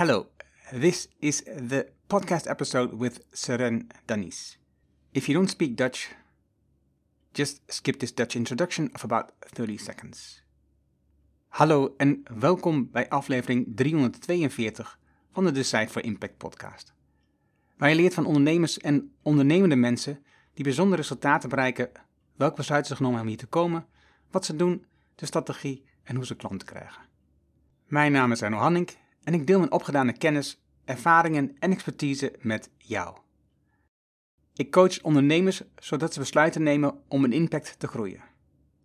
Hello, this is the podcast episode with Seren Danis. If you don't speak Dutch, just skip this Dutch introduction of about 30 seconds. Hallo en welkom bij aflevering 342 van de Decide for Impact podcast. Waar je leert van ondernemers en ondernemende mensen die bijzondere resultaten bereiken, welke besluiten ze genomen hebben om hier te komen, wat ze doen, de strategie en hoe ze klanten krijgen. Mijn naam is Arno Hanning en ik deel mijn opgedane kennis, ervaringen en expertise met jou. Ik coach ondernemers zodat ze besluiten nemen om een impact te groeien.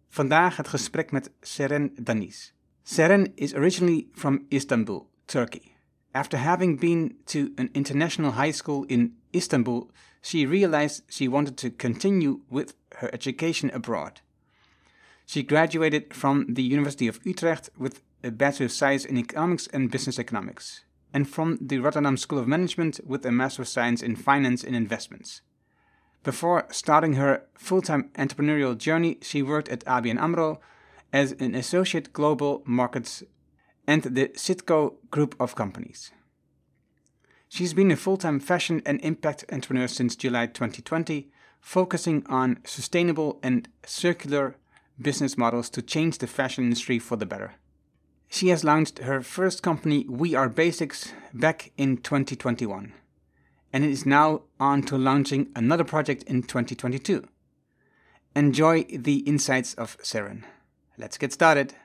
Vandaag het gesprek met Seren Danis. Seren is originally from Istanbul, Turkey. After having been to an international high school in Istanbul, she realized she wanted to continue with her education abroad. She graduated from the University of Utrecht with a Bachelor of Science in Economics and Business Economics, and from the Rotterdam School of Management with a Master of Science in Finance and Investments. Before starting her full time entrepreneurial journey, she worked at ABN Amro as an associate global markets and the Citco group of companies. She's been a full time fashion and impact entrepreneur since July 2020, focusing on sustainable and circular business models to change the fashion industry for the better. She has launched her first company, We Are Basics, back in 2021, and it is now on to launching another project in 2022. Enjoy the insights of Ceren. Let's get started.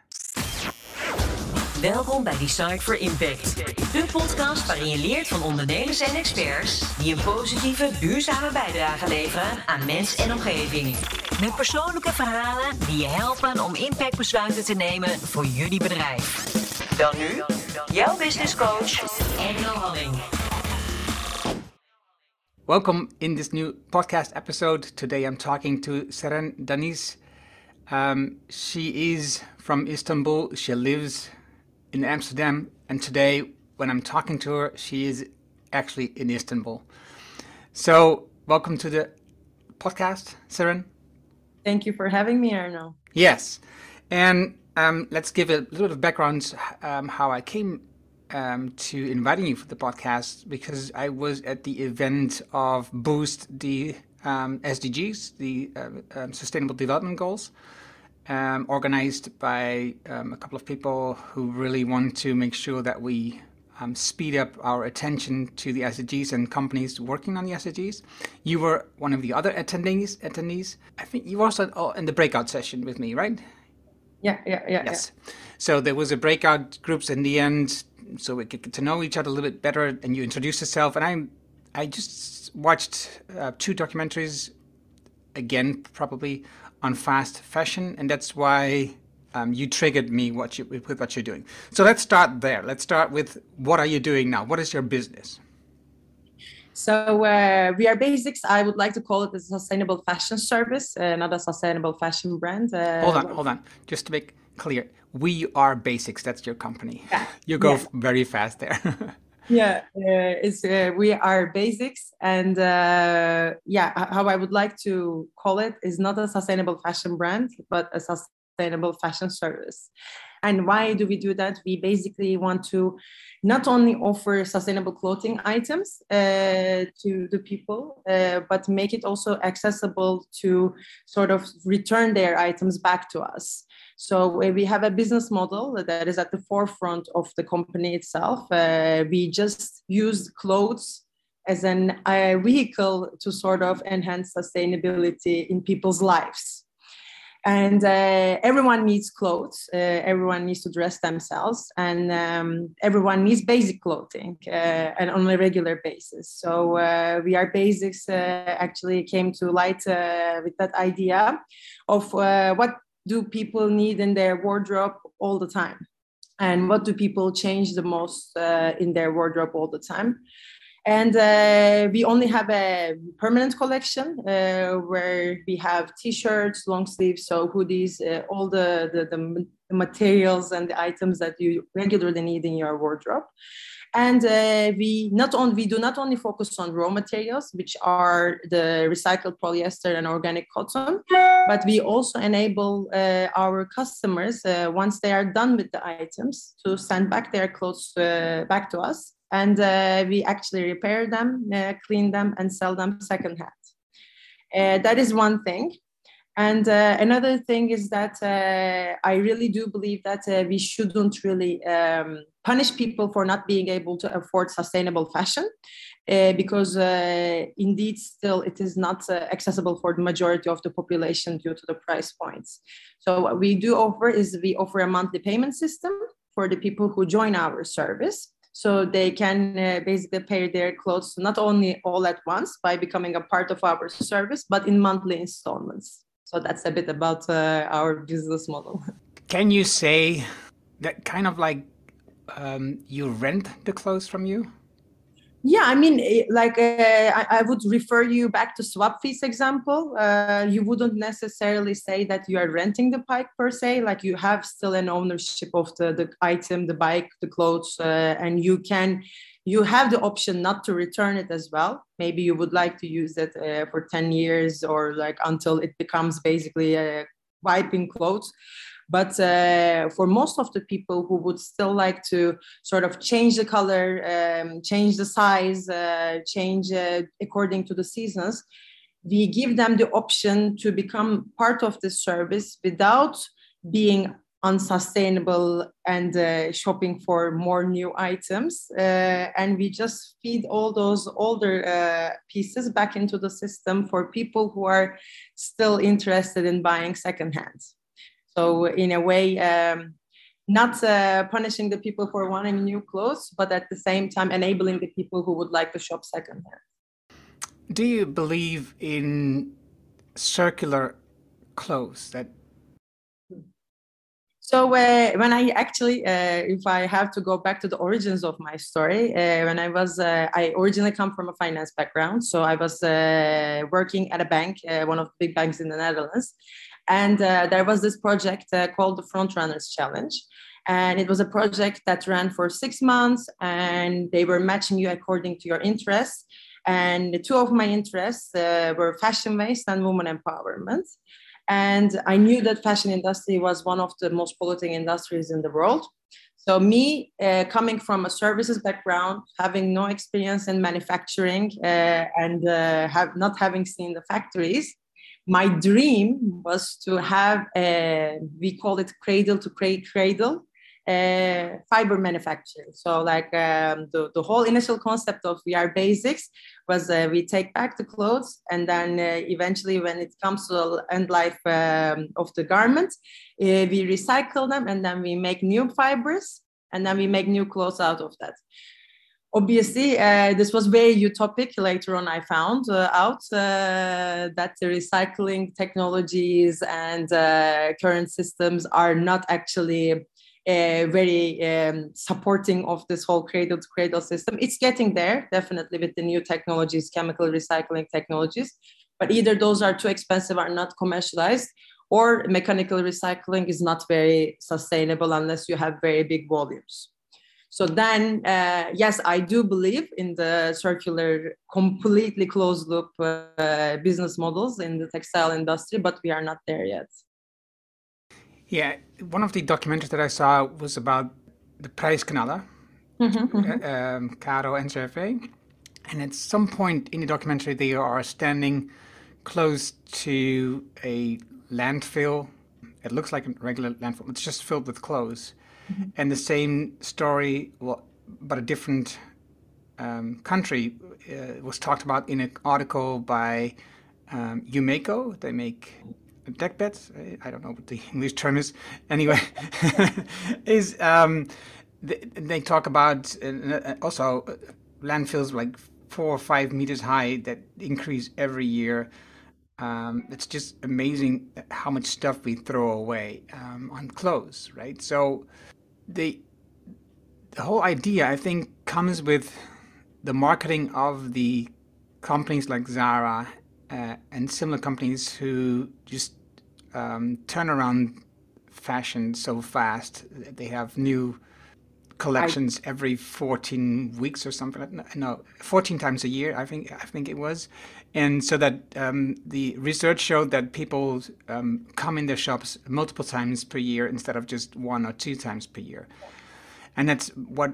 Welkom bij Decide for Impact. De podcast waarin je leert van ondernemers en experts die een positieve, duurzame bijdrage leveren aan mens en omgeving. Met persoonlijke verhalen die je helpen om impactbesluiten te nemen voor jullie bedrijf. Dan nu, jouw business coach, Engel Halling. Welcome in this new podcast episode. Today I'm talking to Seren Danis. Um, she is from Istanbul. She lives in Amsterdam, and today, when I'm talking to her, she is actually in Istanbul. So, welcome to the podcast, Ceren. Thank you for having me, Arno. Yes, and um, let's give a little bit of background um, how I came um, to inviting you for the podcast because I was at the event of Boost the um, SDGs, the uh, um, Sustainable Development Goals, um, organized by um, a couple of people who really want to make sure that we um, speed up our attention to the SDGs and companies working on the SDGs. You were one of the other attendees. Attendees, I think you were also in the breakout session with me, right? Yeah, yeah, yeah. Yes. Yeah. So there was a breakout groups in the end, so we could get to know each other a little bit better. And you introduced yourself, and I, I just watched uh, two documentaries, again probably on fast fashion, and that's why um, you triggered me what you, with what you're doing. So let's start there. Let's start with what are you doing now? What is your business? So uh, we are basics. I would like to call it a sustainable fashion service, uh, not a sustainable fashion brand. Uh, hold on, hold on. Just to make clear, we are basics. That's your company. Yeah. You go yeah. very fast there. yeah, uh, it's uh, we are basics, and uh, yeah, how I would like to call it is not a sustainable fashion brand, but a sustainable fashion service. And why do we do that? We basically want to not only offer sustainable clothing items uh, to the people, uh, but make it also accessible to sort of return their items back to us. So we have a business model that is at the forefront of the company itself. Uh, we just use clothes as an a vehicle to sort of enhance sustainability in people's lives and uh, everyone needs clothes. Uh, everyone needs to dress themselves. And um, everyone needs basic clothing uh, and on a regular basis. So uh, we are basics uh, actually came to light uh, with that idea of what do people need in their wardrobe all the time? And what do people change the most in their wardrobe all the time and uh, we only have a permanent collection uh, where we have t-shirts, long sleeves, so hoodies, uh, all the, the, the, materials and the items that you regularly need in your wardrobe. And uh, we not only we do not only focus on raw materials, which are the recycled polyester and organic cotton, but we also enable uh, our customers uh, once they are done with the items to send back their clothes back to us and uh, we actually repair them, uh, clean them, and sell them secondhand. Uh, that is one thing. And uh, another thing is that uh, I really do believe that uh, we shouldn't really um, punish people for not being able to afford sustainable fashion. Because indeed still it is not accessible for the majority of the population due to the price points. So what we do offer is we offer a monthly payment system for the people who join our service. So they can uh, basically pay their clothes not only all at once by becoming a part of our service, but in monthly installments. So that's a bit about uh, our business model. Can you say that kind of like um, you rent the clothes from you? Yeah, I mean, eh, like uh, I, I, would refer you back to Swapfiets example. Uh, you wouldn't necessarily say that you are renting the bike per se. Like you have still an ownership of the, the item, the bike, the clothes, uh, and you can you have the option not to return it as well. Maybe you would like to use it uh, for ten years or like until it becomes basically a wiping clothes. But uh, for most of the people who would still like to sort of change the color, um, change the size, uh, change uh, according to the seasons, we give them the option to become part of the service without being unsustainable and uh, shopping for more new items. Uh, and we just feed all those older uh, pieces back into the system for people who are still interested in buying secondhand so in a way, um, not uh, punishing the people for wanting new clothes, but at the same time enabling the people who would like to shop secondhand. Do you believe in circular clothes that so uh, when I actually, uh, if I have to go back to the origins of my story, uh, when I was, uh, I originally come from a finance background. So I was uh, working at a bank, uh, one of the big banks in the Netherlands, and uh, there was this project uh, called the Frontrunners Challenge. And it was a project that ran for six months, and they were matching you according to your interests. And two of my interests uh, were fashion waste and women empowerment. And I knew that fashion industry was one of the most polluting industries in the world. So me uh, coming from a services background, having no experience in manufacturing uh, and uh, have not having seen the factories, my dream was to have a, we call it cradle to cradle fiber manufacturing. So like um, the, the whole initial concept of We Are Basics was uh, we take back the clothes and then uh, eventually when it comes to the end life um, of the garment, uh, we recycle them and then we make new fibers and then we make new clothes out of that obviously uh, this was very utopic later on i found uh, out uh, that the recycling technologies and uh, current systems are not actually uh, very um, supporting of this whole cradle to cradle system. It's getting there definitely with the new technologies chemical recycling technologies but either those are too expensive or not commercialized or mechanical recycling is not very sustainable unless you have very big volumes so then, uh, yes, I do believe in the circular, completely closed loop uh, business models in the textile industry, but we are not there yet. Yeah, one of the documentaries that I saw was about the Prijskanalen, mm-hmm, mm-hmm. Uh, um, Caro and Cervé. And at some point in the documentary, they are standing close to a landfill. It looks like a regular landfill, it's just filled with clothes mm-hmm. and the same story, but a different um, country, uh, was talked about in an article by um. They make deck beds. I don't know what the English term is. Anyway, is um, they, they, talk about uh, also uh, landfills like four or five meters high that increase every year. Um, it's just amazing how much stuff we throw away um, on clothes, right? So the the whole idea, I think, comes with the marketing of the companies like Zara uh, and similar companies who just um, turn around fashion so fast. That they have new collections I, every 14 weeks or something. No, 14 times a year. I think I think it was, and so that um, the research showed that people um, come in their shops multiple times per year instead of just one or two times per year, and that's what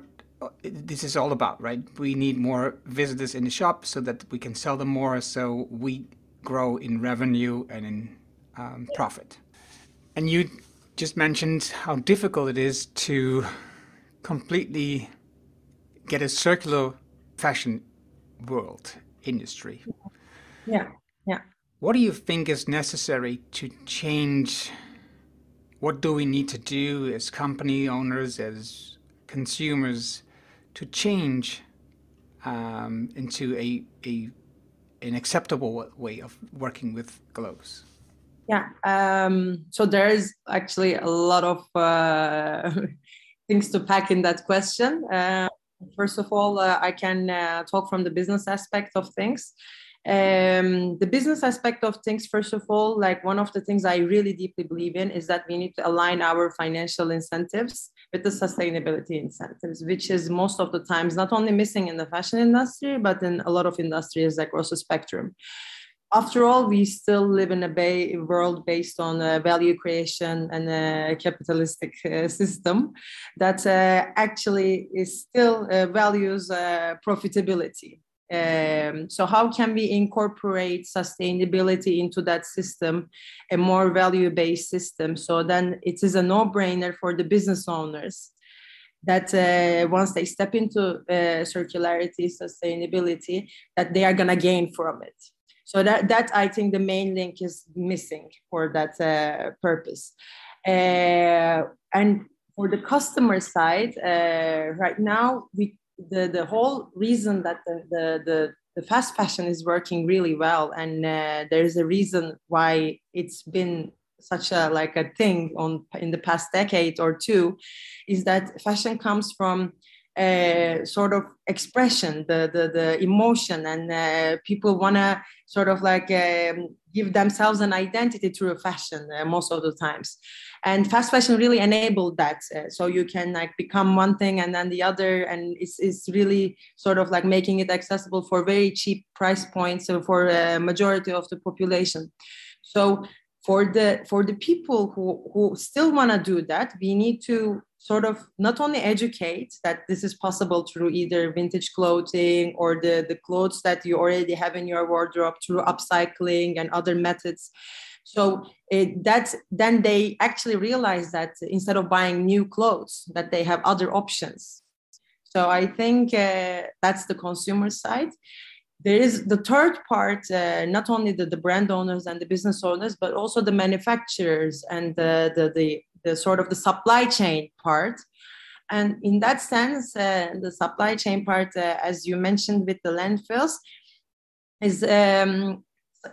this is all about, right? We need more visitors in the shop so that we can sell them more, so we grow in revenue and in um, profit. And you just mentioned how difficult it is to completely get a circular fashion world industry. Yeah, yeah. What do you think is necessary to change? What do we need to do as company owners, as consumers, to change um, into a, a an acceptable way of working with clothes? Yeah. Um, so there's actually a lot of uh, things to pack in that question. Uh, first of all, uh, I can uh, talk from the business aspect of things. Um, the business aspect of things, first of all, like one of the things I really deeply believe in is that we need to align our financial incentives with the sustainability incentives, which is most of the times not only missing in the fashion industry, but in a lot of industries across the spectrum after all, we still live in a bay, world based on uh, value creation and a capitalistic uh, system that uh, actually is still uh, values uh, profitability. Um, so, how can we incorporate sustainability into that system, a more value based system? So, then it is a no brainer for the business owners that uh, once they step into circularity, sustainability, that they are going to gain from it so that that I think the main link is missing for that uh, purpose. Uh, and for the customer side, uh, right now we the the whole reason that the the, the the fast fashion is working really well and uh, there's a reason why it's been such a like a thing on in the past decade or two is that fashion comes from uh, sort of expression, the the, the emotion, and uh, people want to sort of like um, give themselves an identity through fashion uh, most of the times. And fast fashion really enabled that, uh, so you can like become one thing and then the other, and it's it's really sort of like making it accessible for very cheap price points for a majority of the population. So for the for the people who who still want to do that we need to sort of not only educate that this is possible through either vintage clothing or the, the clothes that you already have in your wardrobe through upcycling and other methods. So it, that's then they actually realize that instead of buying new clothes, that they have other options. So I think uh, that's the consumer side. There is the third part, uh, not only the, the brand owners and the business owners, but also the manufacturers and the, the, the the sort of the supply chain part. And in that sense, uh, the supply chain part, uh, as you mentioned with the landfills, is um,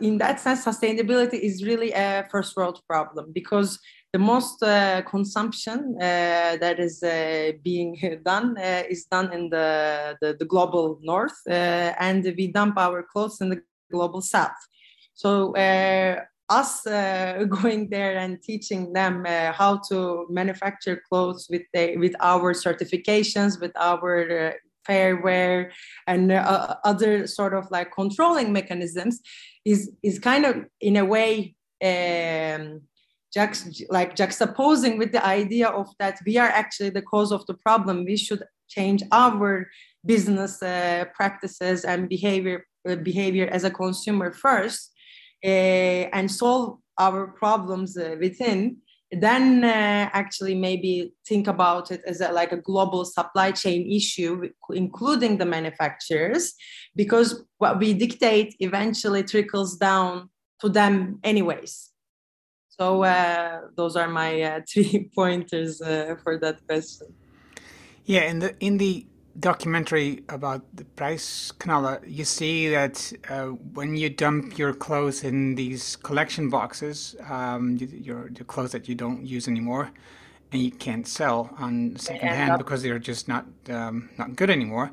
in that sense, sustainability is really a first world problem because the most uh, consumption uh, that is uh, being done uh, is done in the, the, the global north, and we dump our clothes in the global south. So us uh, going there and teaching them uh, how to manufacture clothes with the, with our certifications, with our uh, fair wear and uh, other sort of like controlling mechanisms is is kind of in a way um, like juxtaposing with the idea of that we are actually the cause of the problem. We should change our business uh, practices and behavior uh, behavior as a consumer first and solve our problems uh, within then uh, actually maybe think about it as a, like a global supply chain issue including the manufacturers because what we dictate eventually trickles down to them anyways. So uh, those are my uh, three pointers uh, for that question. Yeah in the in the documentary about the Price Prijsknaller, you see that uh, when you dump your clothes in these collection boxes, um, your, your clothes that you don't use anymore, and you can't sell on secondhand because they're just not um, not good anymore.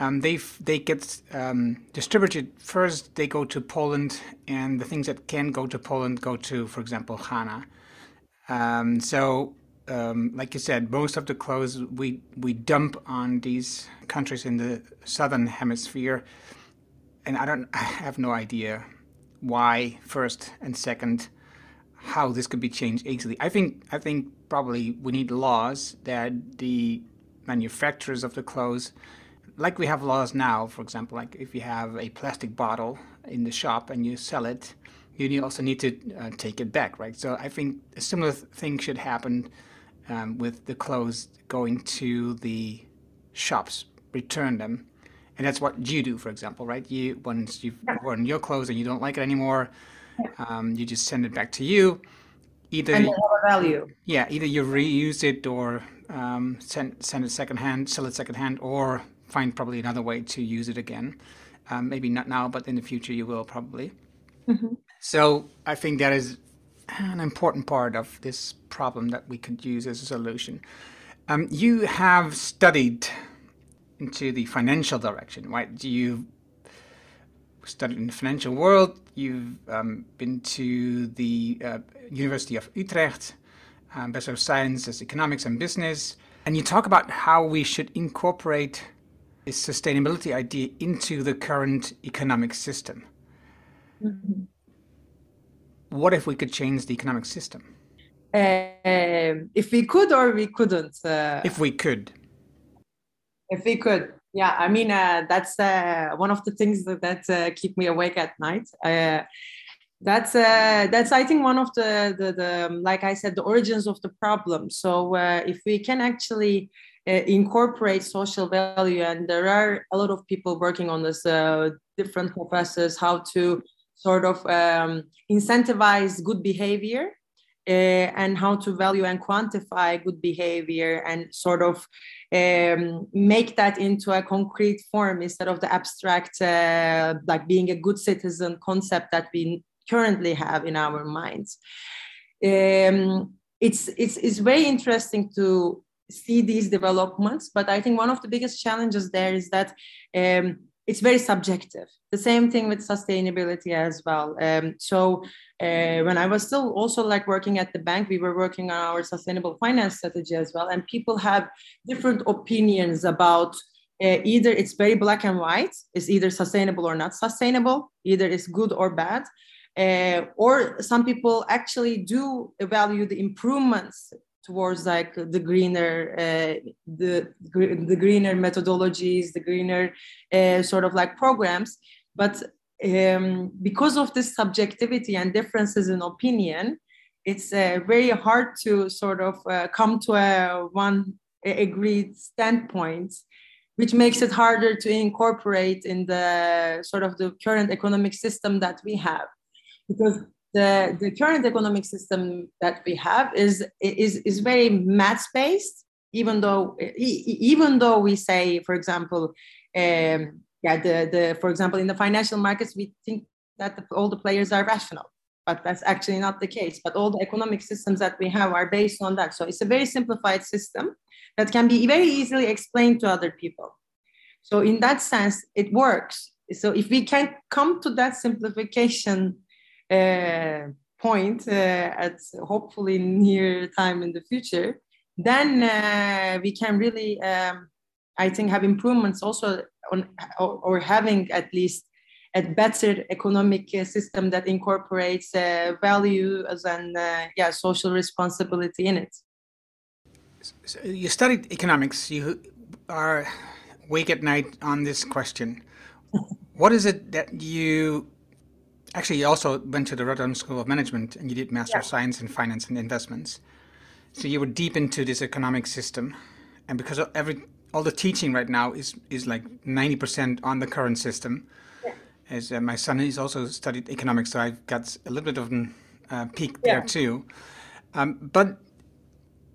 Um, they they get um, distributed first. They go to Poland, and the things that can go to Poland go to, for example, Ghana. Um, so um, like you said, most of the clothes we we dump on these countries in the southern hemisphere, and I don't, I have no idea why first and second how this could be changed easily. I think I think probably we need laws that the manufacturers of the clothes. Like we have laws now, for example, like if you have a plastic bottle in the shop and you sell it, you also need to uh, take it back, right? So I think a similar thing should happen um, with the clothes going to the shops, return them, and that's what you do, for example, right? You once you've worn your clothes and you don't like it anymore, um, you just send it back to you. Either and value. Yeah, either you reuse it or um, send send it secondhand, sell it secondhand, or find probably another way to use it again. Um, maybe not now, but in the future you will probably. Mm-hmm. So I think that is an important part of this problem that we could use as a solution. Um, you have studied into the financial direction, right? You studied in the financial world. You've um, been to the uh, University of Utrecht, um, Bachelor of Sciences, Economics and Business, and you talk about how we should incorporate this sustainability idea into the current economic system. Mm-hmm. What if we could change the economic system? Uh, if we could or we couldn't. Uh, if we could. If we could, yeah. I mean, uh, that's uh, one of the things that, that uh, keep me awake at night. Uh, that's uh, that's I think one of the, the the like I said the origins of the problem. So uh, if we can actually uh, incorporate social value, and there are a lot of people working on this, uh, different professors, how to sort of um, incentivize good behavior uh, and how to value and quantify good behavior and sort of um, make that into a concrete form instead of the abstract, uh, like being a good citizen concept that we currently have in our minds. Um, it's, it's, it's very interesting to see these developments, but I think one of the biggest challenges there is that um, it's very subjective. The same thing with sustainability as well. Um, so uh, when I was still also like working at the bank, we were working on our sustainable finance strategy as well, and people have different opinions about. Uh, either it's very black and white, it's either sustainable or not sustainable, either it's good or bad. Uh, or some people actually do value the improvements towards like the greener uh, the the greener methodologies the greener uh, sort of like programs. But um, because of this subjectivity and differences in opinion it's uh, very hard to sort of uh, come to a one agreed standpoint which makes it harder to incorporate in the sort of the current economic system that we have. Because the, the current economic system that we have is, is, is very math based, even though, even though we say, for example, um, yeah, the, the, for example, in the financial markets, we think that the, all the players are rational, but that's actually not the case. But all the economic systems that we have are based on that. So it's a very simplified system that can be very easily explained to other people. So in that sense, it works. So if we can come to that simplification uh, point uh, at hopefully near time in the future, then uh, we can really, um, I think, have improvements also on or, or having at least a better economic system that incorporates uh, values and uh, yeah social responsibility in it. So you studied economics. You are awake at night on this question. what is it that you Actually, you also went to the Rotterdam School of Management and you did Master yeah. of Science in Finance and Investments. So you were deep into this economic system, and because every all the teaching right now is is like ninety percent on the current system. Yeah. As uh, my son, he's also studied economics, so I've got a little bit of a uh, peek yeah. there too. Um, but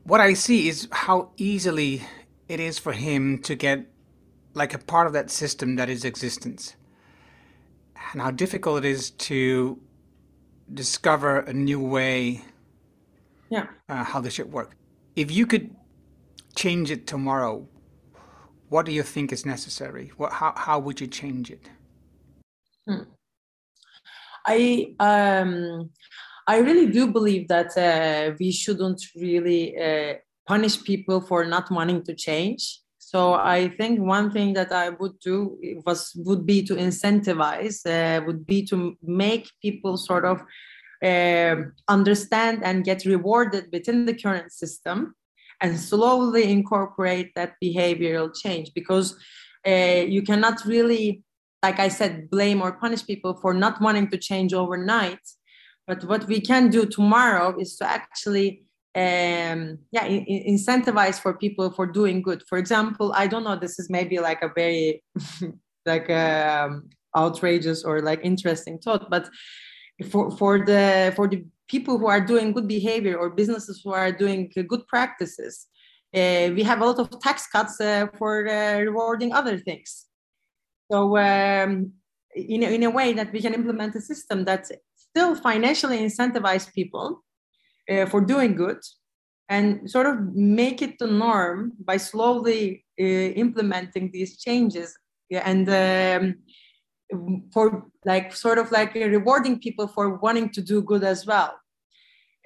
what I see is how easily it is for him to get like a part of that system that is existence and how difficult it is to discover a new way yeah. uh, how this should work. If you could change it tomorrow what do you think is necessary? What, how, how would you change it? Hmm. i um i really do believe that uh, we shouldn't really uh, punish people for not wanting to change so I think one thing that I would do was would be to incentivize, uh, would be to make people sort of uh, understand and get rewarded within the current system, and slowly incorporate that behavioral change because uh, you cannot really like i said blame or punish people for not wanting to change overnight. But what we can do tomorrow is to actually um, yeah in, incentivize for people for doing good. For example i don't know this is maybe like a very like um, outrageous or like interesting thought but for for the for the people who are doing good behavior or businesses who are doing good practices uh, we have a lot of tax cuts uh, for uh, rewarding other things. So um, in, in a way that we can implement a system that still financially incentivize people uh, for doing good and sort of make it the norm by slowly uh, implementing these changes. And um, for like sort of like rewarding people for wanting to do good as well.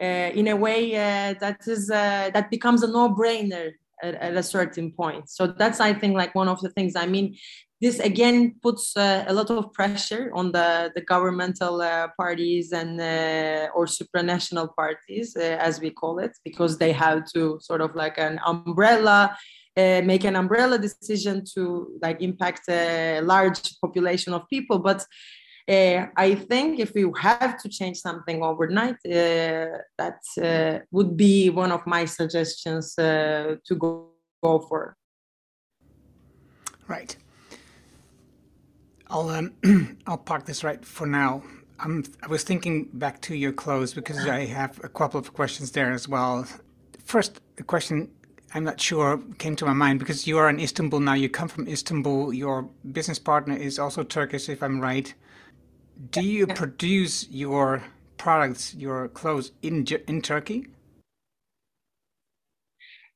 Uh, in a way uh, that is uh, that becomes a no-brainer at, at, a certain point. So that's i think like one of the things. I mean this again puts uh, a lot of pressure on the, the governmental uh, parties and uh, or supranational parties as we call it because they have to sort of like an umbrella uh, make an umbrella decision to like impact a large population of people. But uh, i think if we have to change something overnight uh, that uh, would be one of my suggestions uh, to go, go for right i'll um, i'll park this right for now um, i was thinking back to your clothes because i have a couple of questions there as well first a question I'm not sure came to my mind because you are in Istanbul now. You come from Istanbul. Your business partner is also Turkish, if I'm right. Do you produce your products, your clothes in in Turkey?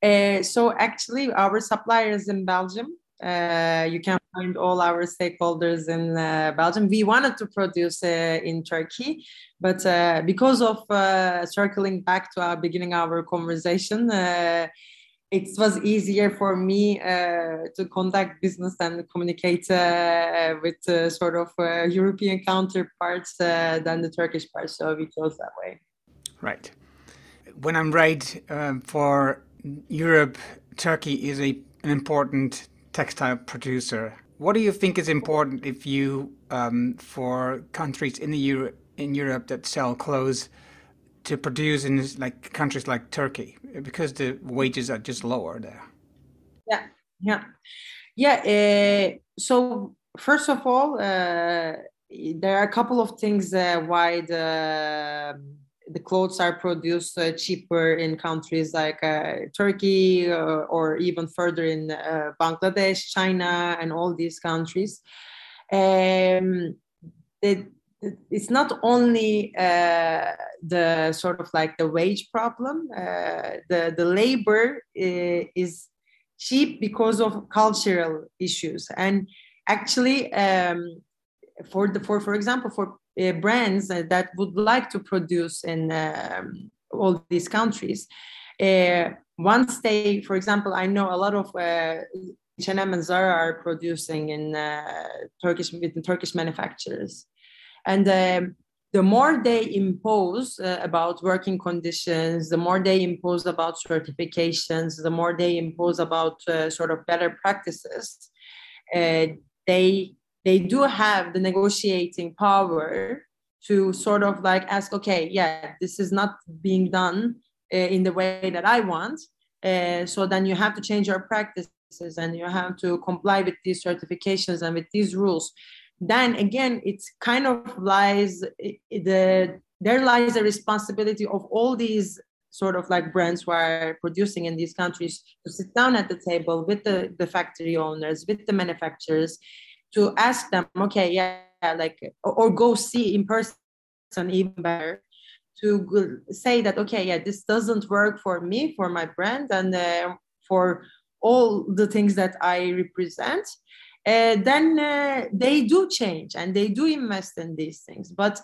Uh, so actually, our supplier is in Belgium. Uh, you can find all our stakeholders in uh, Belgium. We wanted to produce uh, in Turkey, but uh, because of uh, circling back to our beginning our conversation it was easier for me to contact business and communicate with sort of European counterparts than the Turkish part. So we chose that way. Right. When I'm right, for Europe, Turkey is a, an important textile producer. What do you think is important if you, um, for countries in the Euro- in Europe that sell clothes? to produce in like countries like Turkey because the wages are just lower there. Yeah, yeah, yeah. Uh, so first of all, uh, there are a couple of things uh, why the the clothes are produced uh, cheaper in countries like uh, Turkey or, or, even further in uh, Bangladesh, China, and all these countries. Um, it's not only uh, the sort of like the wage problem uh, the the labor uh, is cheap because of cultural issues and actually um, for the for for example for uh, brands that would like to produce in um, all these countries. Uh, once they for example i know a lot of uh, H&M and Zara are producing in Turkish with Turkish manufacturers. And um, the more they impose uh, about working conditions, the more they impose about certifications, the more they impose about uh, sort of better practices, uh, they they do have the negotiating power to sort of like ask, okay, yeah, this is not being done uh, in the way that I want. Uh, so then you have to change your practices and you have to comply with these certifications and with these rules then again it's kind of lies the there lies a responsibility of all these sort of like brands who are producing in these countries to sit down at the table with the, the factory owners with the manufacturers to ask them okay yeah like or, or go see in person even better to say that okay yeah this doesn't work for me for my brand and uh, for all the things that i represent uh, then uh, they do change and they do invest in these things. But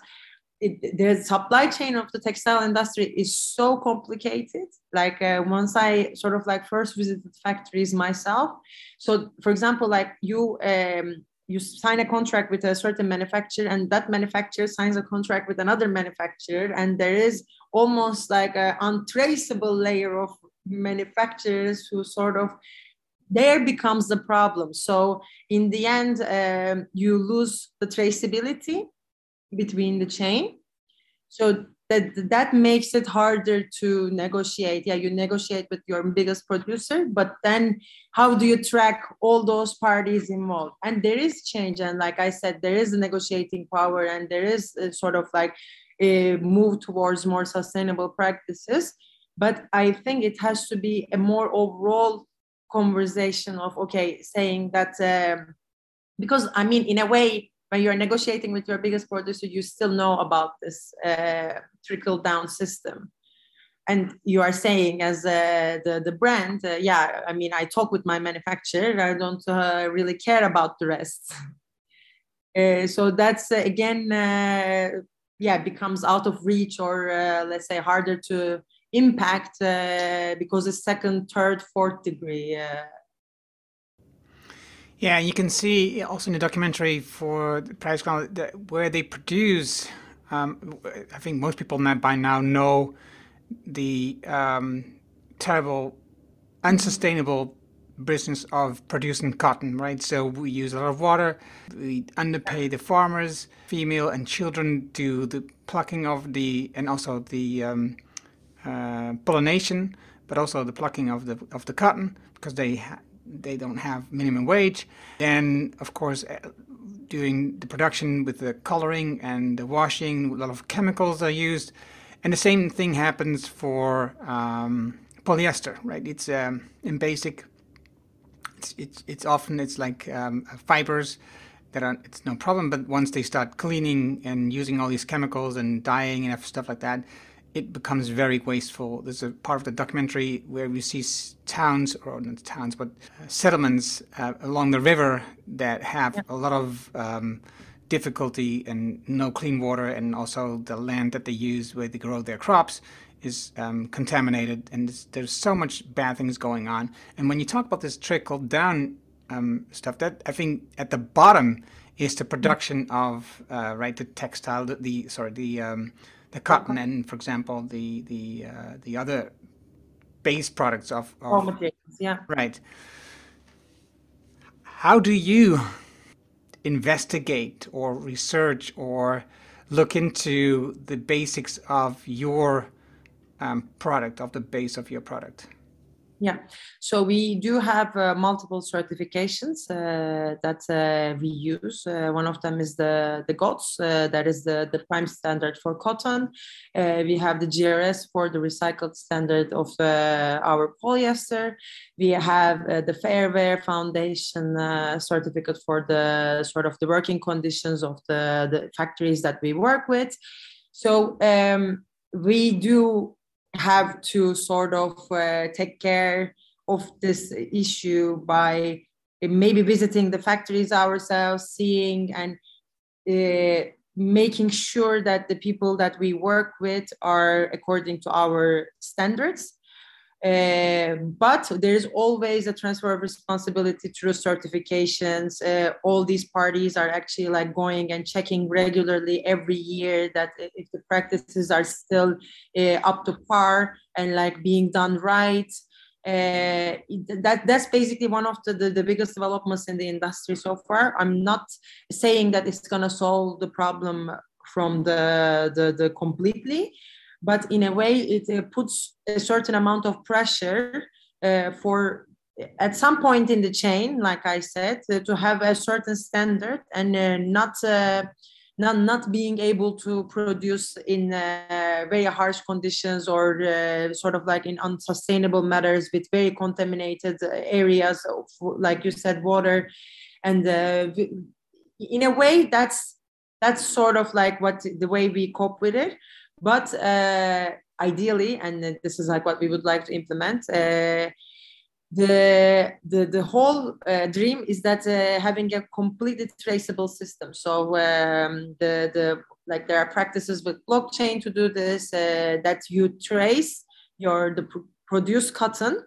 it, the supply chain of the textile industry is so complicated. Like uh, once I sort of like first visited factories myself. So for example, like you um, you sign a contract with a certain manufacturer, and that manufacturer signs a contract with another manufacturer, and there is almost like an untraceable layer of manufacturers who sort of there becomes the problem. So in the end um, you lose the traceability between the chain. So that that makes it harder to negotiate. Yeah you negotiate with your biggest producer but then how do you track all those parties involved? And there is change and like i said there is a negotiating power and there is a sort of like a move towards more sustainable practices. But i think it has to be a more overall conversation of okay saying that um, because i mean in a way when you're negotiating with your biggest producer, you still know about this uh, trickle down system. And you are saying, as uh, the, the brand, uh, yeah, I mean, I talk with my manufacturer, I don't uh, really care about the rest. Uh, so that's uh, again, yeah, becomes out of reach or let's say harder to impact because it's second, third, fourth degree yeah, you can see also in the documentary for Price where they produce. Um, I think most people by now know the um, terrible, unsustainable business of producing cotton, right? So we use a lot of water, we underpay the farmers, female and children do the plucking of the and also the um, uh, pollination, but also the plucking of the of the cotton because they they don't have minimum wage. Then, of course, doing the production with the coloring and the washing, a lot of chemicals are used. And the same thing happens for um, polyester, right? It's um, in basic, it's, it's, it's often, it's like um, fibers that are, it's no problem, but once they start cleaning and using all these chemicals and dyeing and stuff like that, it becomes very wasteful. There's a part of the documentary where we see towns, or not towns, but uh, settlements uh, along the river that have yeah. a lot of um, difficulty and no clean water, and also the land that they use where they grow their crops is um, contaminated, and there's so much bad things going on. And when you talk about this trickle down um, stuff, that I think at the bottom is the production of uh, right the textile, the, the sorry the um, the cotton and, for example, the the uh, the other base products of, of raw materials. Yeah. Right. How do you investigate or research or look into the basics of your um, product, of the base of your product? Yeah, so we do have uh, multiple certifications uh, that uh, we use. Uh, one of them is the the GOTS, uh, that is the the prime standard for cotton. Uh, we have the GRS for the recycled standard of our polyester. We have the Fair Wear Foundation certificate for the sort of the working conditions of the the factories that we work with. So um, we do have to sort of uh, take care of this issue by maybe visiting the factories ourselves, seeing and uh, making sure that the people that we work with are according to our standards. Uh, but there's always a transfer of responsibility through certifications. Uh, all these parties are actually like going and checking regularly every year that if the practices are still uh, up to par and like being done right. Uh, that that's basically one of the, the, the, biggest developments in the industry so far. I'm not saying that it's gonna solve the problem from the the, the completely, but in a way it uh, puts a certain amount of pressure uh, for at some point in the chain like i said uh, to have a certain standard and uh, not uh, not not being able to produce in uh, very harsh conditions or sort of like in unsustainable matters with very contaminated areas of, like you said water. And in a way that's that's sort of like what the way we cope with it but uh, ideally, and this is like what we would like to implement, uh, the, the, the whole uh, dream is that uh, having a completely traceable system. So um, the, the like there are practices with blockchain to do this, uh, that you trace your the pr- produced cotton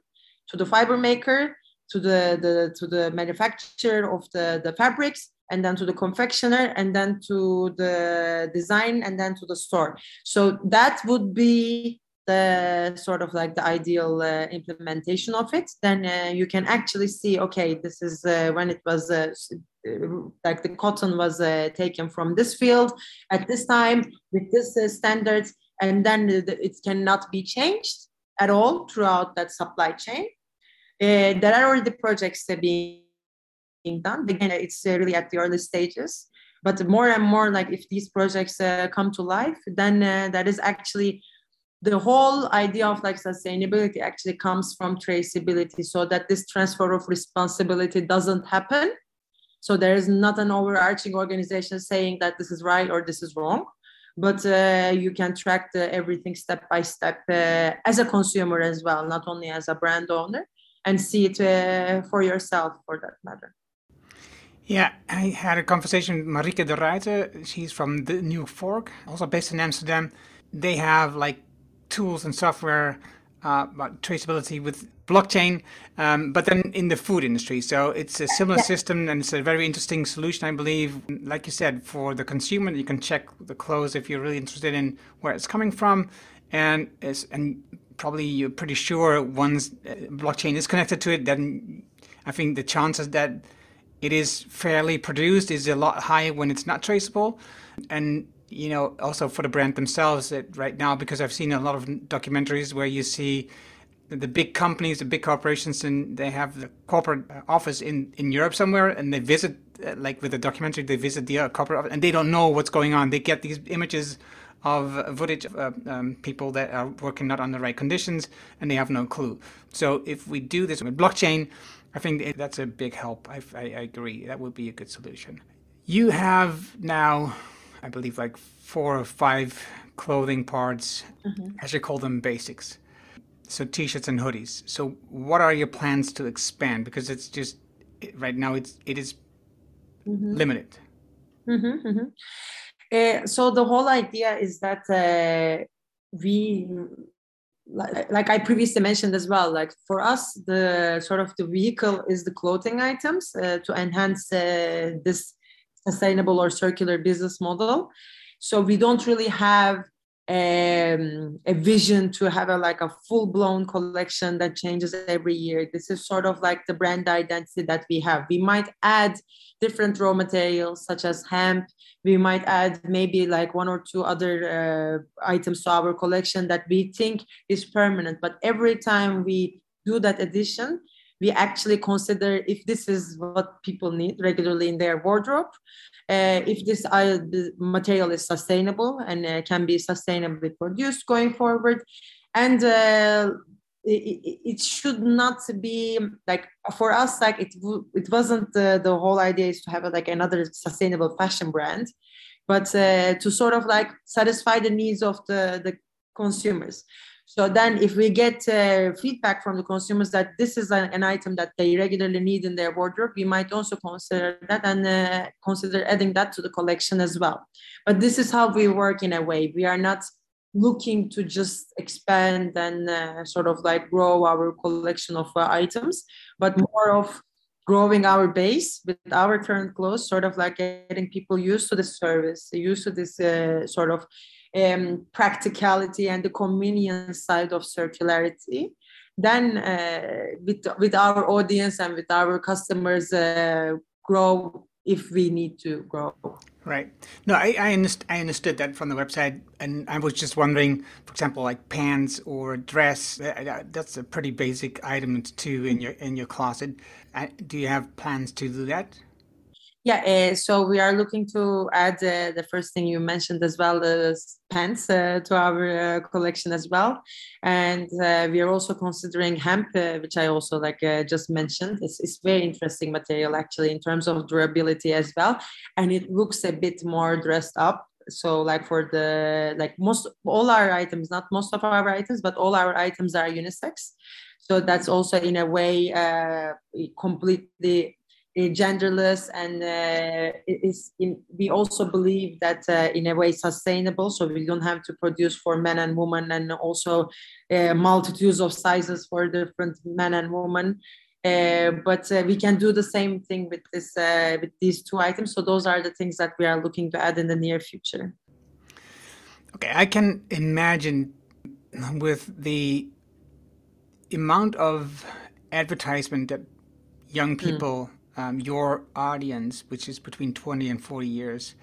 to the fiber maker, to the, the to the manufacturer of the, the fabrics, and then to the confectioner and then to the design and then to the store. So that would be the sort of like the ideal uh, implementation of it. Then uh, you can actually see okay this is uh, when it was uh, like the cotton was uh, taken from this field at this time with this uh, standards and then it cannot be changed at all throughout that supply chain. There are already projects being done again it's really at the early stages but more and more like if these projects come to life then that is actually the whole idea of like sustainability actually comes from traceability so that this transfer of responsibility doesn't happen. So there is not an overarching organization saying that this is right or this is wrong but uh, you can track the, everything step by step uh, as a consumer as well not only as a brand owner and see it uh, for yourself for that matter yeah, I had a conversation with Marieke de Ruyter. She's from the New Fork, also based in Amsterdam. They have like tools and software uh, about traceability with blockchain, um, but then in the food industry. So it's a similar yeah. system and it's a very interesting solution, I believe. Like you said, for the consumer, you can check the clothes if you're really interested in where it's coming from. And, it's, and probably you're pretty sure once uh, blockchain is connected to it, then I think the chances that it is fairly produced is a lot higher when it's not traceable. And you know, also for the brand themselves right now, because I've seen a lot of documentaries where you see the big companies, the big corporations, and they have the corporate office in, in Europe somewhere, and they visit, uh, like with the documentary, they visit the uh, corporate office, and they don't know what's going on. They get these images of footage of uh, um, people that are working not under the right conditions, and they have no clue. So if we do this with blockchain, I think that's a big help. I, I, I agree. That would be a good solution. You have now I believe, like four or five clothing parts, mm-hmm. as you call them, basics. So t-shirts and hoodies. So what are your plans to expand? Because it's just right now it's it is mm-hmm. limited. Mm-hmm. uh, so the whole idea is that uh, we like, like I previously mentioned as well, like for us, the sort of the vehicle is the clothing items uh, to enhance uh, this sustainable or circular business model. So we don't really have um, a vision to have a like a full blown collection that changes every year. This is sort of like the brand identity that we have. We might add different raw materials such as hemp. We might add maybe like one or two other uh, items to our collection that we think is permanent. But every time we do that addition, we actually consider if this is what people need regularly in their wardrobe, uh, if this uh, material is sustainable and uh, can be sustainably produced going forward, and uh, it, it, should not be like for us like it it wasn't the, the whole idea is to have a, like another sustainable fashion brand but uh, to sort of like satisfy the needs of the the consumers so then if we get uh, feedback from the consumers that this is a, an item that they regularly need in their wardrobe, we might also consider that and uh, consider adding that to the collection as well. But this is how we work in a way. We are not looking to just expand and uh, sort of like grow our collection of uh, items, but more of growing our base with our current clothes, sort of like getting people used to the service, used to this uh, sort of um, practicality and the convenience side of circularity. Then uh, with, with our audience and with our customers uh, grow if we need to grow. Right. No I, I, underst- I understood that from the website and i was just wondering for example like pants or dress that's a pretty basic item too in your in your closet. Uh, do you have plans to do that yeah, uh, so we are looking to add uh, the first thing you mentioned as well, the pants uh, to our uh, collection as well, and uh, we are also considering hemp, uh, which I also like just mentioned. It's, it's very interesting material actually in terms of durability as well, and it looks a bit more dressed up. So like for the like most all our items, not most of our items, but all our items are unisex. So that's also in a way completely genderless and uh, is in, we also believe that uh, in a way sustainable so we don't have to produce for men and women and also uh, multitudes of sizes for different men and women uh, but uh, we can do the same thing with this uh, with these two items so those are the things that we are looking to add in the near future okay i can imagine with the amount of advertisement that young hmm. people, mm. Um, your audience, which is between 20 and 40 years,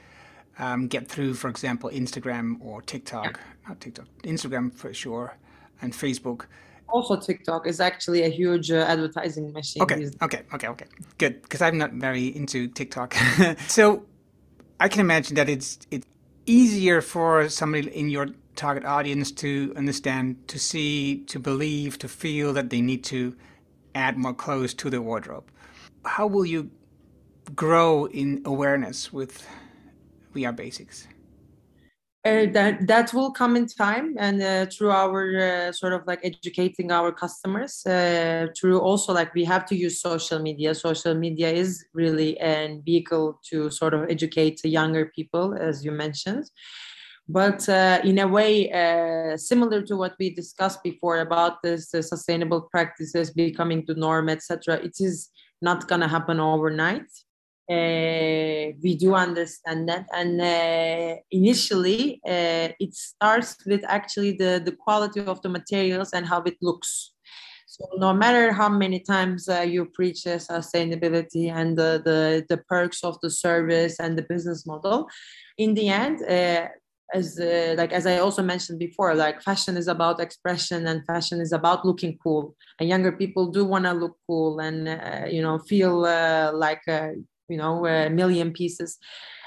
um, get through, for example, Instagram or TikTok, yeah. not TikTok, Instagram for sure, and Facebook. Also, TikTok is actually a huge uh, advertising machine. Okay, okay, okay, okay, good. Because I'm not very into TikTok, so I can imagine that it's it's easier for somebody in your target audience to understand, to see, to believe, to feel that they need to add more clothes to their wardrobe. How will you grow in awareness with Are Basics? Uh, that that will come in time and uh, through our uh, sort of like educating our customers uh, through also like we have to use social media social media is really a vehicle to sort of educate younger people as you mentioned but uh, in a way uh, similar to what we discussed before about this sustainable practices becoming the norm etc it is not going to happen overnight. Uh, we do understand that. And uh, initially uh, it starts with actually the, the quality of the materials and how it looks. So no matter how many times uh, you preach sustainability and the, the, the perks of the service and the business model in the end uh, as uh, like as i also mentioned before like fashion is about expression and fashion is about looking cool. And younger people do want to look cool and uh, you know feel uh, like uh, you know a million pieces.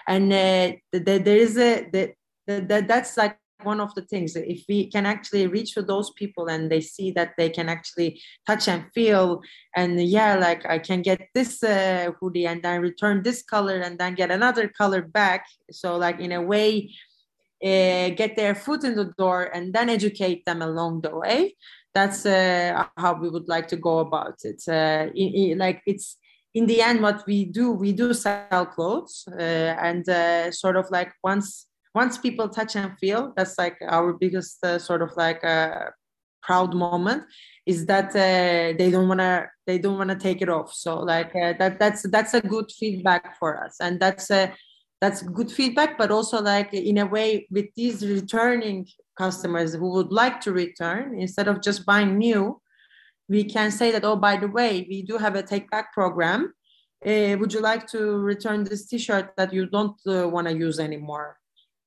And uh, th- th- there is a that th- that's like one of the things. If we can actually reach to those people and they see that they can actually touch and feel and yeah like i can get this uh, hoodie and then return this color and then get another color back. So like in a way uh, get their foot in the door and then educate them along the way. That's uh, how we would like to go about it. Eh, uh, in, in, like it's in the end what we do we do sell clothes and sort of like once once people touch and feel that's like our biggest sort of like proud moment is that they don't want to they don't want to take it off. So like that that's that's a good feedback for us. And that's a that's good feedback but also like in a way with these returning customers who would like to return instead of just buying new we can say that oh by the way we do have a take back program. Uh, would you like to return this t-shirt that you don't uh, want to use anymore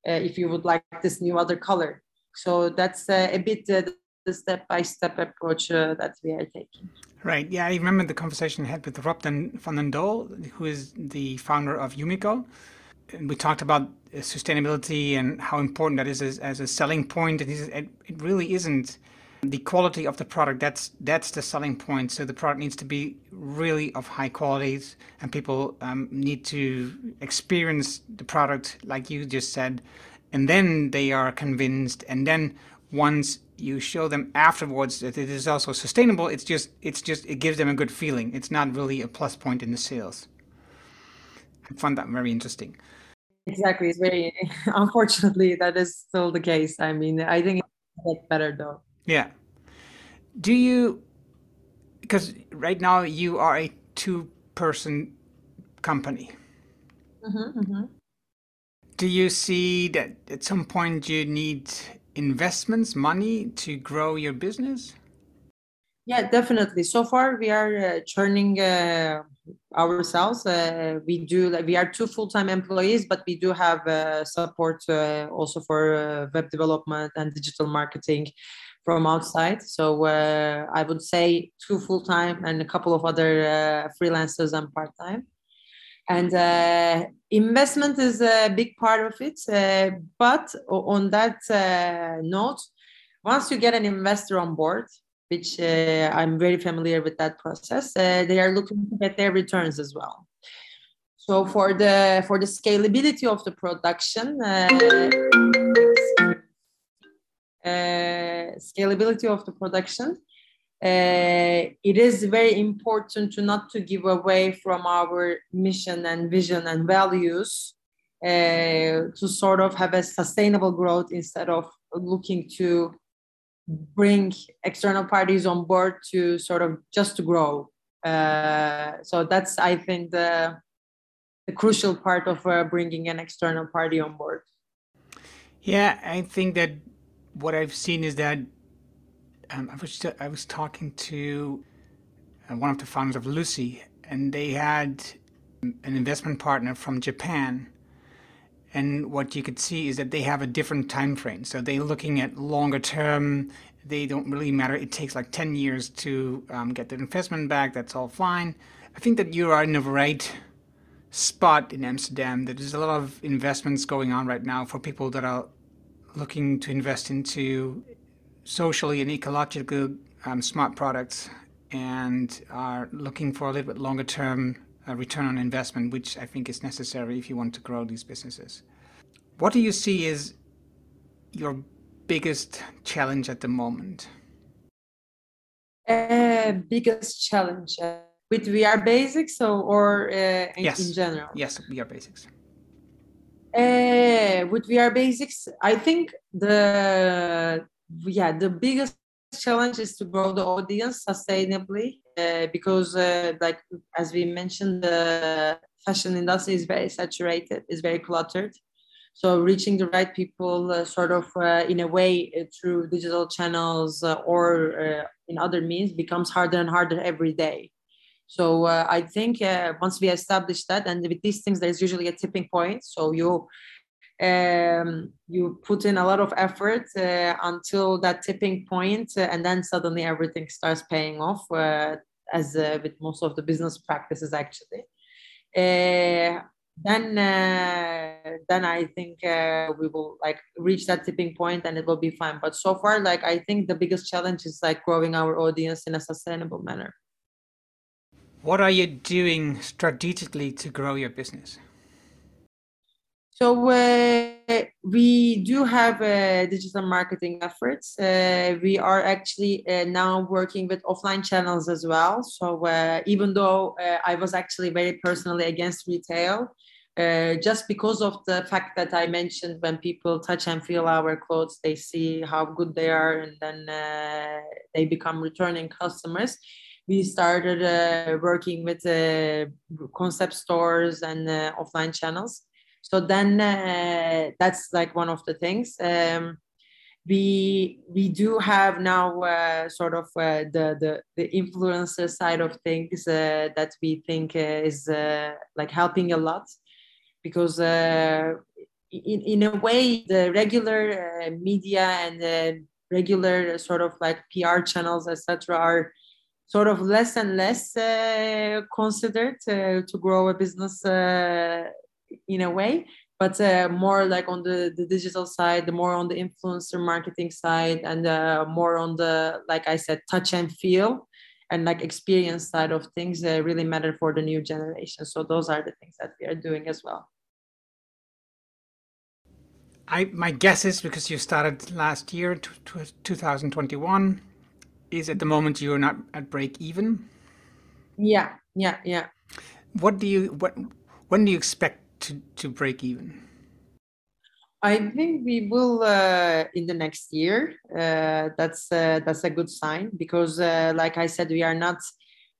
uh, if you would like this new other color? So that's uh, a bit uh, the step-by-step approach uh, that we are taking. Right. Yeah i remember the conversation i had with rob van den Dool who is the founder of Umico we talked about sustainability and how important that is as, as a selling point. And it, it really isn't the quality of the product. That's that's the selling point. So the product needs to be really of high qualities, and people um, need to experience the product, like you just said, and then they are convinced. And then once you show them afterwards that it is also sustainable, it's just it's just it gives them a good feeling. It's not really a plus point in the sales. I found that very interesting. Exactly. It's very unfortunately that is still the case. I mean, I think it's better though. Yeah. Do you because right now you are a two person company. Mm-hmm, mm-hmm. Do you see that at some point you need investments, money to grow your business? Yeah, definitely. So far, we are uh, churning uh, ourselves. Uh, we do like we are two full-time employees, but we do have uh, support uh, also for uh, web development and digital marketing from outside. So I would say two full-time and a couple of other freelancers and part-time. And investment is a big part of it. but on that note, once you get an investor on board, which uh, I'm very familiar with that process. Uh, they are looking to get their returns as well. So for the for the scalability of the production, uh, uh scalability of the production, uh, it is very important to not to give away from our mission and vision and values to sort of have a sustainable growth instead of looking to bring external parties on board to sort of just to grow. Uh, so that's, I think, the, the crucial part of uh, bringing an external party on board. Yeah, I think that what I've seen is that Um, I was I was talking to uh, one of the founders of Luscii, and they had an investment partner from Japan. And what you could see is that they have a different time frame. So they're looking at longer term. They don't really matter. It takes like 10 years to um, get the investment back. That's all fine. I think that you are in the right spot in Amsterdam. There's a lot of investments going on right now for people that are looking to invest into socially and ecologically um, smart products and are looking for a little bit longer term uh, return on investment, which I think is necessary if you want to grow these businesses. What do you see as your biggest challenge at the moment? Uh, biggest challenge uh, with Wearebasics or, or uh, in, yes. in general? Yes, Wearebasics. Uh, with Wearebasics, I think the yeah the biggest challenge is to grow the audience sustainably uh, because uh, like as we mentioned the fashion industry is very saturated is very cluttered. So reaching the right people uh, sort of uh, in a way uh, through digital channels uh, or in other means becomes harder and harder every day. So i think once we establish that and with these things there's usually a tipping point. So you um, you put in a lot of effort uh, until that tipping point, uh, and then suddenly everything starts paying off, uh, as uh, with most of the business practices actually. Uh, then, uh, then I think we will like reach that tipping point, and it will be fine. But so far, like I think the biggest challenge is like growing our audience in a sustainable manner. What are you doing strategically to grow your business? So uh, we do have uh, digital marketing efforts. Uh, we are actually uh, now working with offline channels as well. So uh, even though uh, I was actually very personally against retail, just because of the fact that I mentioned when people touch and feel our clothes, they see how good they are, and then they become returning customers. We started working with concept stores and offline channels so then uh, that's like one of the things. Um, we we do have now uh, sort of uh, the, the the influencer side of things uh, that we think uh, is uh, like helping a lot because in, in a way the regular media and the regular sort of like pr channels etc are sort of less and less considered to grow a business in a way but uh, more like on the, the digital side the more on the influencer marketing side and uh, more on the like i said touch and feel and like experience side of things uh, really matter for the new generation so those are the things that we are doing as well I, my guess is because you started last year, 2021, is at the moment you're not at break even. Yeah, yeah, yeah. What do you what when do you expect to, to break even? I think we will uh, in the next year. Uh, that's uh, that's a good sign because, uh, like I said, we are not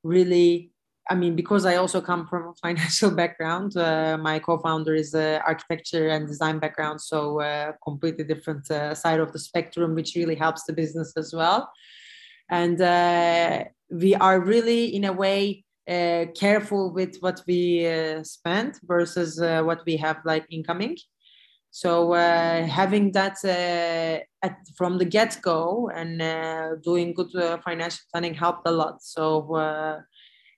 really. I mean, because I also come from a financial background. Uh, my co-founder is a architecture and design background, so uh, completely different side of the spectrum, which really helps the business as well. And we are really, in a way, uh, careful with what we uh, spend versus uh, what we have like incoming. So uh, having that uh, at, from the get-go and uh, doing good financial planning helped a lot. So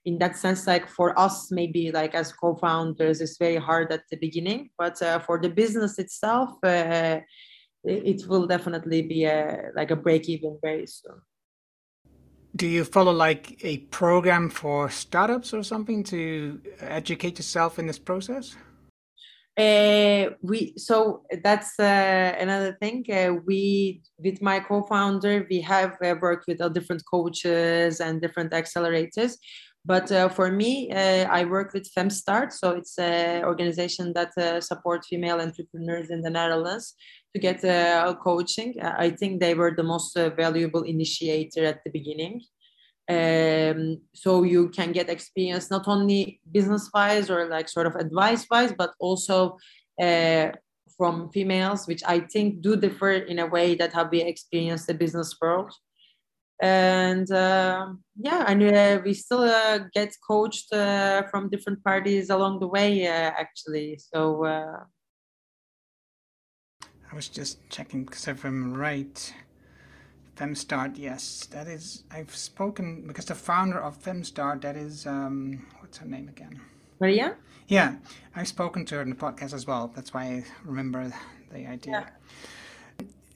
in that sense like for us maybe like as co-founders it's very hard at the beginning but for the business itself it will definitely be a, like a break even very soon do you follow like a program for startups or something to educate yourself in this process? Uh, we so that's uh, another thing. Uh, we with my co-founder, we have uh, worked with different coaches and different accelerators. But uh, for me, uh, I work with FemStart, so it's an organization that supports female entrepreneurs in the Netherlands to get uh, coaching. I think they were the most uh, valuable initiator at the beginning. Um, so you can get experience not only business wise or like sort of advice wise, but also uh, from females, which I think do differ in a way that have we experienced the business world. And uh, yeah and uh, we still uh, get coached uh, from different parties along the way uh, actually. So uh, i was just checking because if i'm right femstart yes that is i've spoken because the founder of femstart that is um, what's her name again? Maria? Yeah i've spoken to her in the podcast as well. That's why i remember the idea. Yeah.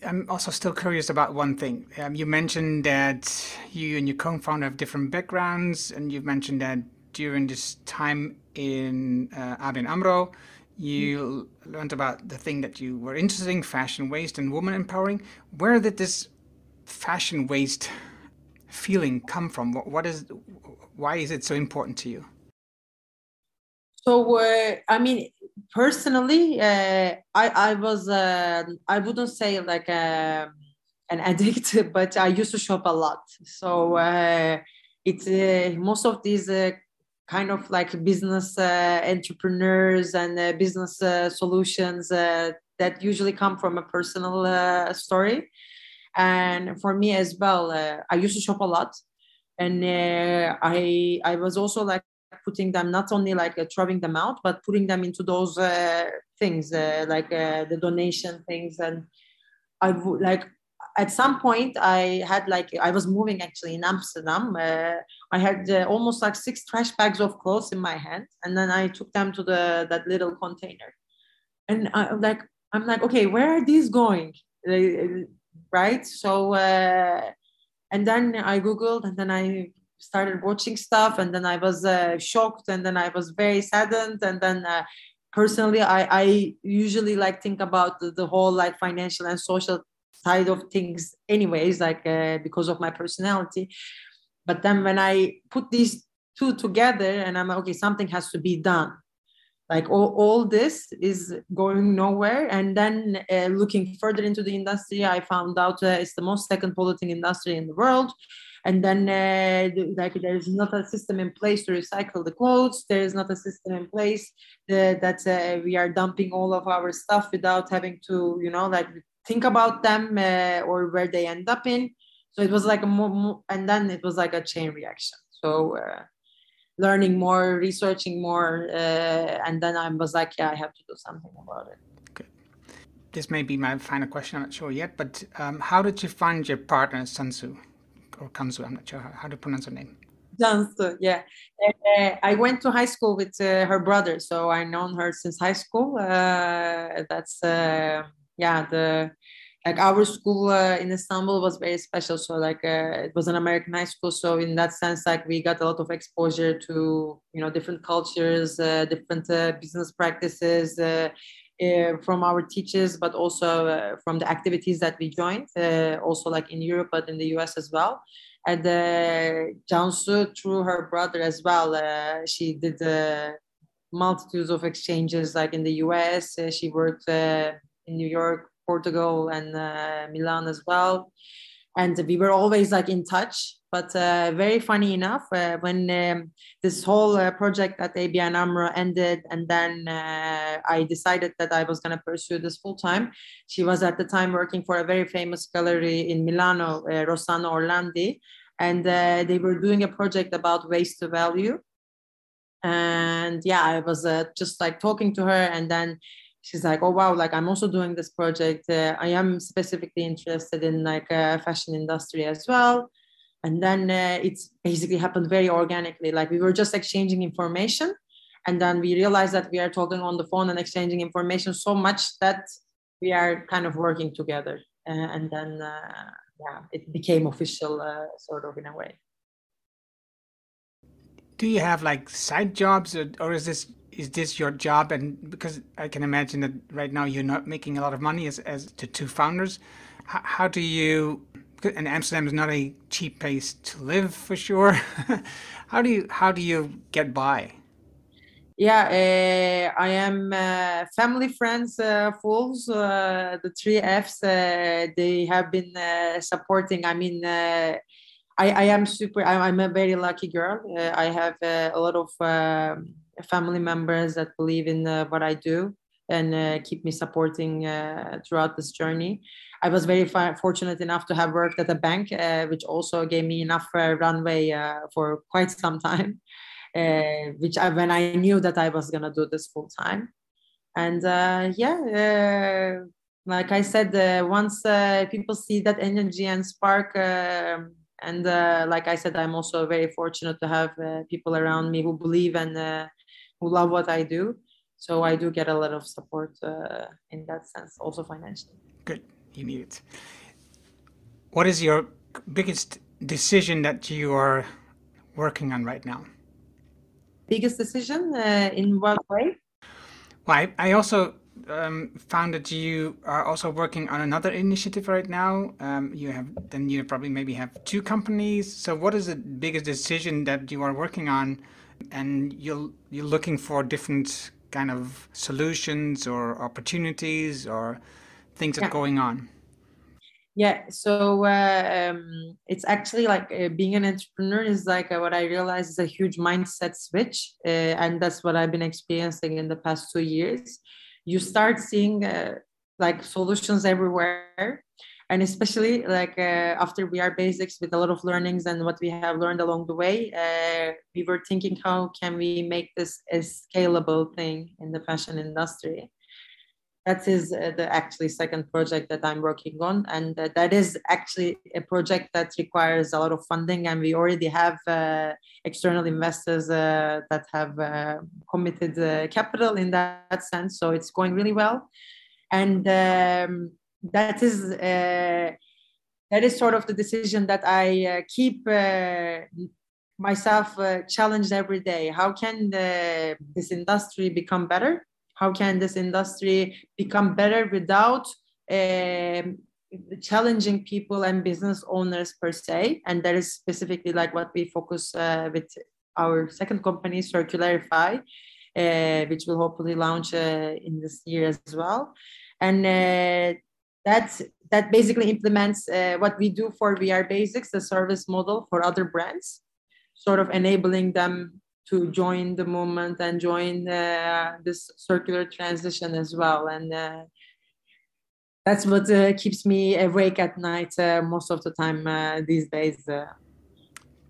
I'm also still curious about one thing. Um, you mentioned that you and your co-founder have different backgrounds, and you've mentioned that during this time in uh, ABN AMRO, you mm-hmm. learned about the thing that you were interested in, fashion waste and woman empowering. Where did this fashion waste feeling come from? What, what is, why is it so important to you? So, uh, I mean, personally, uh, I I was uh, I wouldn't say like a, um, an addict, but I used to shop a lot. So uh, it's uh, most of these uh, kind of like business uh, entrepreneurs and business solutions that usually come from a personal story. And for me as well, I used to shop a lot, and I I was also like putting them not only like uh, throwing them out but putting them into those uh, things uh, like uh, the donation things. And i would like at some point i had like i was moving actually in amsterdam. Uh, i had uh, almost like six trash bags of clothes in my hand and then i took them to the that little container. And i like i'm like okay where are these going? Right? So and then i googled and then i started watching stuff and then i was uh, shocked and then i was very saddened and then uh, personally I, I usually like think about the, the, whole like financial and social side of things anyways like uh, because of my personality. But then when i put these two together and i'm like okay something has to be done. Like all, all this is going nowhere. And then uh, looking further into the industry i found out uh, it's the most second polluting industry in the world and then uh, like there's not a system in place to recycle the clothes. There is not a system in place that, that uh, we are dumping all of our stuff without having to you know like think about them uh, or where they end up in. So it was like a more, more and then it was like a chain reaction. So uh, learning more researching more uh, and then i was like yeah i have to do something about it. This may be my final question i'm not sure yet but um, how did you find your partner sansu or Kanzu. I'm not sure how, how to pronounce her name. Jansu, yeah. Uh, I went to high school with uh, her brother, so I known her since high school. Uh, that's uh, yeah, the like our school uh, in Istanbul was very special. So like uh, it was an American high school, so in that sense, like we got a lot of exposure to you know different cultures, different business practices. From our teachers, but also from the activities that we joined, also like in Europe, but in the US as well and uh, Jansu through her brother as well. Uh, she did uh, multitudes of exchanges like in the US. Uh, she worked uh, in New York, Portugal, and uh, Milan as well. And we were always like in touch. But uh, very funny enough, when um, this whole project at ABN AMRO ended, and then I decided that I was going to pursue this full time, she was at the time working for a very famous gallery in Milano, Rossano Orlandi and uh, they were doing a project about waste to value. And yeah i was uh, just like talking to her and then she's like oh wow like i'm also doing this project. Uh, i am specifically interested in like uh, fashion industry as well and then uh, it's basically happened very organically like we were just exchanging information and then we realized that we are talking on the phone and exchanging information so much that we are kind of working together uh, and then yeah, it became official, uh, sort of in a way. Do you have like side jobs, or, or is this is this your job? And because I can imagine that right now you're not making a lot of money as as the two founders. How, how do you? And Amsterdam is not a cheap place to live for sure. how do you how do you get by? yeah uh, i am uh, family friends uh, fools uh, the three f's uh, they have been uh, supporting i mean I, I am super i'm a very lucky girl i have a lot of um, family members that believe in what i do and uh, keep me supporting uh, throughout this journey. I was very fortunate enough to have worked at a bank, uh, which also gave me enough uh, runway uh, for quite some time, uh, which I, when I knew that I was going to do this full time. And yeah, like I said, once people see that energy and spark, um, and like I said, I'm also very fortunate to have people around me who believe and who love what I do so I do get a lot of support uh, in that sense, also financially. Good, you need it. What is your biggest decision that you are working on right now? Biggest decision uh, in what way? Well, I, I also um, found that you are also working on another initiative right now. Um, you have then you probably maybe have two companies. So, what is the biggest decision that you are working on? And you're you're looking for different kind of solutions or opportunities or things that yeah. are going on? Yeah, so uh, um, it's actually like uh, being an entrepreneur is like uh, what I realized is a huge mindset switch, uh, and that's what I've been experiencing in the past two years. You start seeing uh, like solutions everywhere, and especially like uh, after we are basics with a lot of learnings and what we have learned along the way we were thinking how can we make this a scalable thing in the fashion industry that is uh, the actually second project that i'm working on and that is actually a project that requires a lot of funding and we already have uh, external investors uh, that have uh, committed capital in that sense so it's going really well and um, that is uh, that is sort of the decision that I uh, keep uh, myself uh, challenged every day. How can this industry become better? How can this industry become better without um, challenging people and business owners per se? And that is specifically like what we focus uh, with our second company, Circularify, uh, which will hopefully launch in this year as well. And that's that basically implements uh, what we do for Wearebasics, the service model for other brands, sort of enabling them to join the movement and join uh, this circular transition as well. And uh, that's what uh, keeps me awake at night uh, most of the time uh, these days.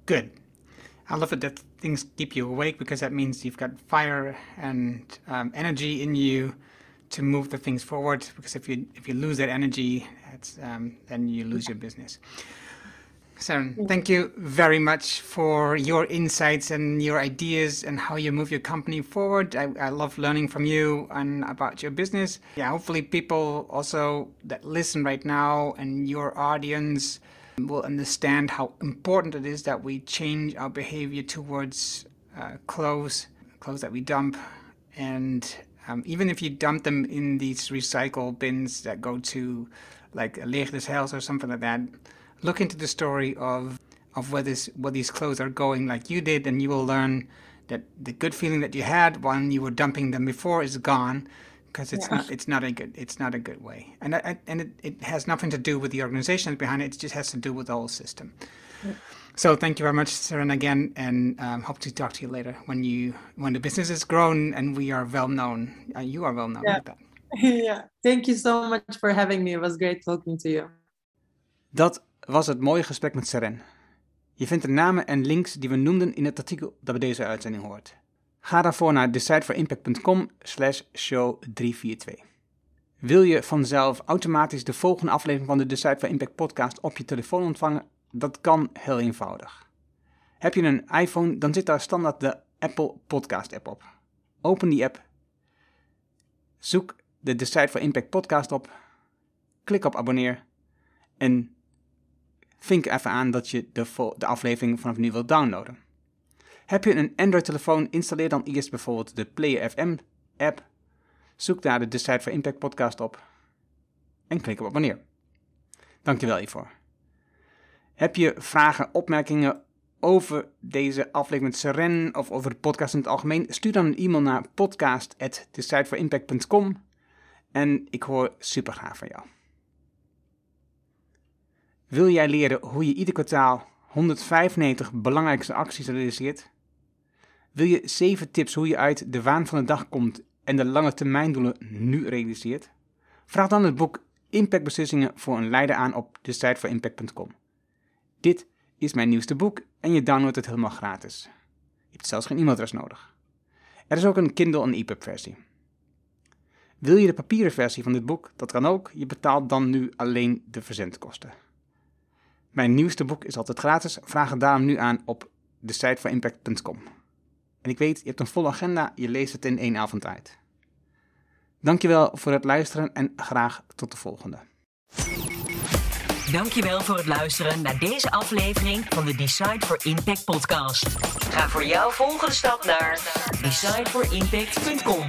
Good. I love it that things keep you awake because that means you've got fire and um, energy in you to move the things forward because if you if you lose that energy um, then you lose your business Ceren, thank you very much for your insights and your ideas and how you move your company forward. I, I love learning from you and about your business. Yeah, hopefully people also that listen right now and your audience will understand how important it is that we change our behavior towards uh, clothes, clothes that we dump, and um, even if you dump them in these recycle bins that go to like Leger des Heils or something like that, look into the story of of where this where these clothes are going like you did and you will learn that the good feeling that you had when you were dumping them before is gone because it's yeah. not it's not a good it's not a good way and and it, it has nothing to do with the organization behind it it just has to do with the whole system yeah. So thank you very much, Ceren, again, and um, hope to talk to you later when you when the business is grown and we are well known. Uh, you are well known. Yeah. That. yeah. Thank you so much for having me. It was great talking to you. Dat was het mooie gesprek met Seren. Je vindt de namen en links die we noemden in het artikel dat bij deze uitzending hoort. Ga daarvoor naar decideforimpact.com slash show 342. Wil je vanzelf automatisch de volgende aflevering van de Decide for Impact podcast op je telefoon ontvangen? Dat kan heel eenvoudig. Heb je een iPhone, dan zit daar standaard de Apple Podcast app op. Open die app. Zoek de Decide for Impact podcast op. Klik op abonneer. En vink even aan dat je de, de aflevering vanaf nu wilt downloaden. Heb je een Android-telefoon, installeer dan eerst bijvoorbeeld de Player FM app. Zoek daar de Decide for Impact podcast op. En klik op abonneer. Dankjewel hiervoor. Heb je vragen, opmerkingen over deze aflevering met Seren of over de podcast in het algemeen? Stuur dan een e-mail naar podcast.decideforimpact.com en ik hoor super graag van jou. Wil jij leren hoe je ieder kwartaal 195 belangrijkste acties realiseert? Wil je 7 tips hoe je uit de waan van de dag komt en de lange termijndoelen nu realiseert? Vraag dan het boek Impactbeslissingen voor een leider aan op de site voor impact.com. Dit is mijn nieuwste boek en je downloadt het helemaal gratis. Je hebt zelfs geen e-mailadres nodig. Er is ook een Kindle en EPUB versie. Wil je de papieren versie van dit boek? Dat kan ook. Je betaalt dan nu alleen de verzendkosten. Mijn nieuwste boek is altijd gratis. Vraag het daarom nu aan op de site van impact.com. En ik weet, je hebt een volle agenda, je leest het in één avond uit. Dankjewel voor het luisteren en graag tot de volgende. Dankjewel voor het luisteren naar deze aflevering van de Decide for Impact podcast. Ga voor jouw volgende stap naar decideforimpact.com.